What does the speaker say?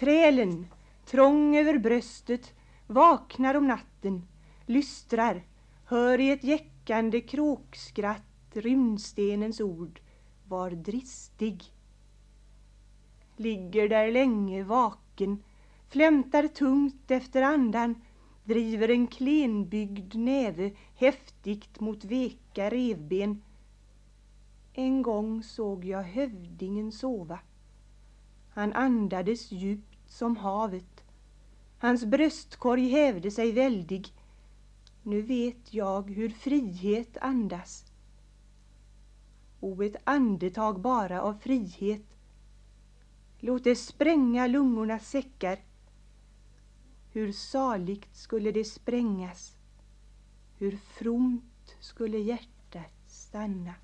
Trälen, trång över bröstet, vaknar om natten, lystrar, hör i ett jäckande kråkskratt rymdstenens ord, var dristig. Ligger där länge vaken, flämtar tungt efter andan, driver en klenbyggd näve häftigt mot veka revben. En gång såg jag hövdingen sova. Han andades djupt som havet. Hans bröstkorg hävde sig väldig. Nu vet jag hur frihet andas. O, ett andetag bara av frihet. Låt det spränga lungornas säckar. Hur saligt skulle det sprängas. Hur fromt skulle hjärtat stanna.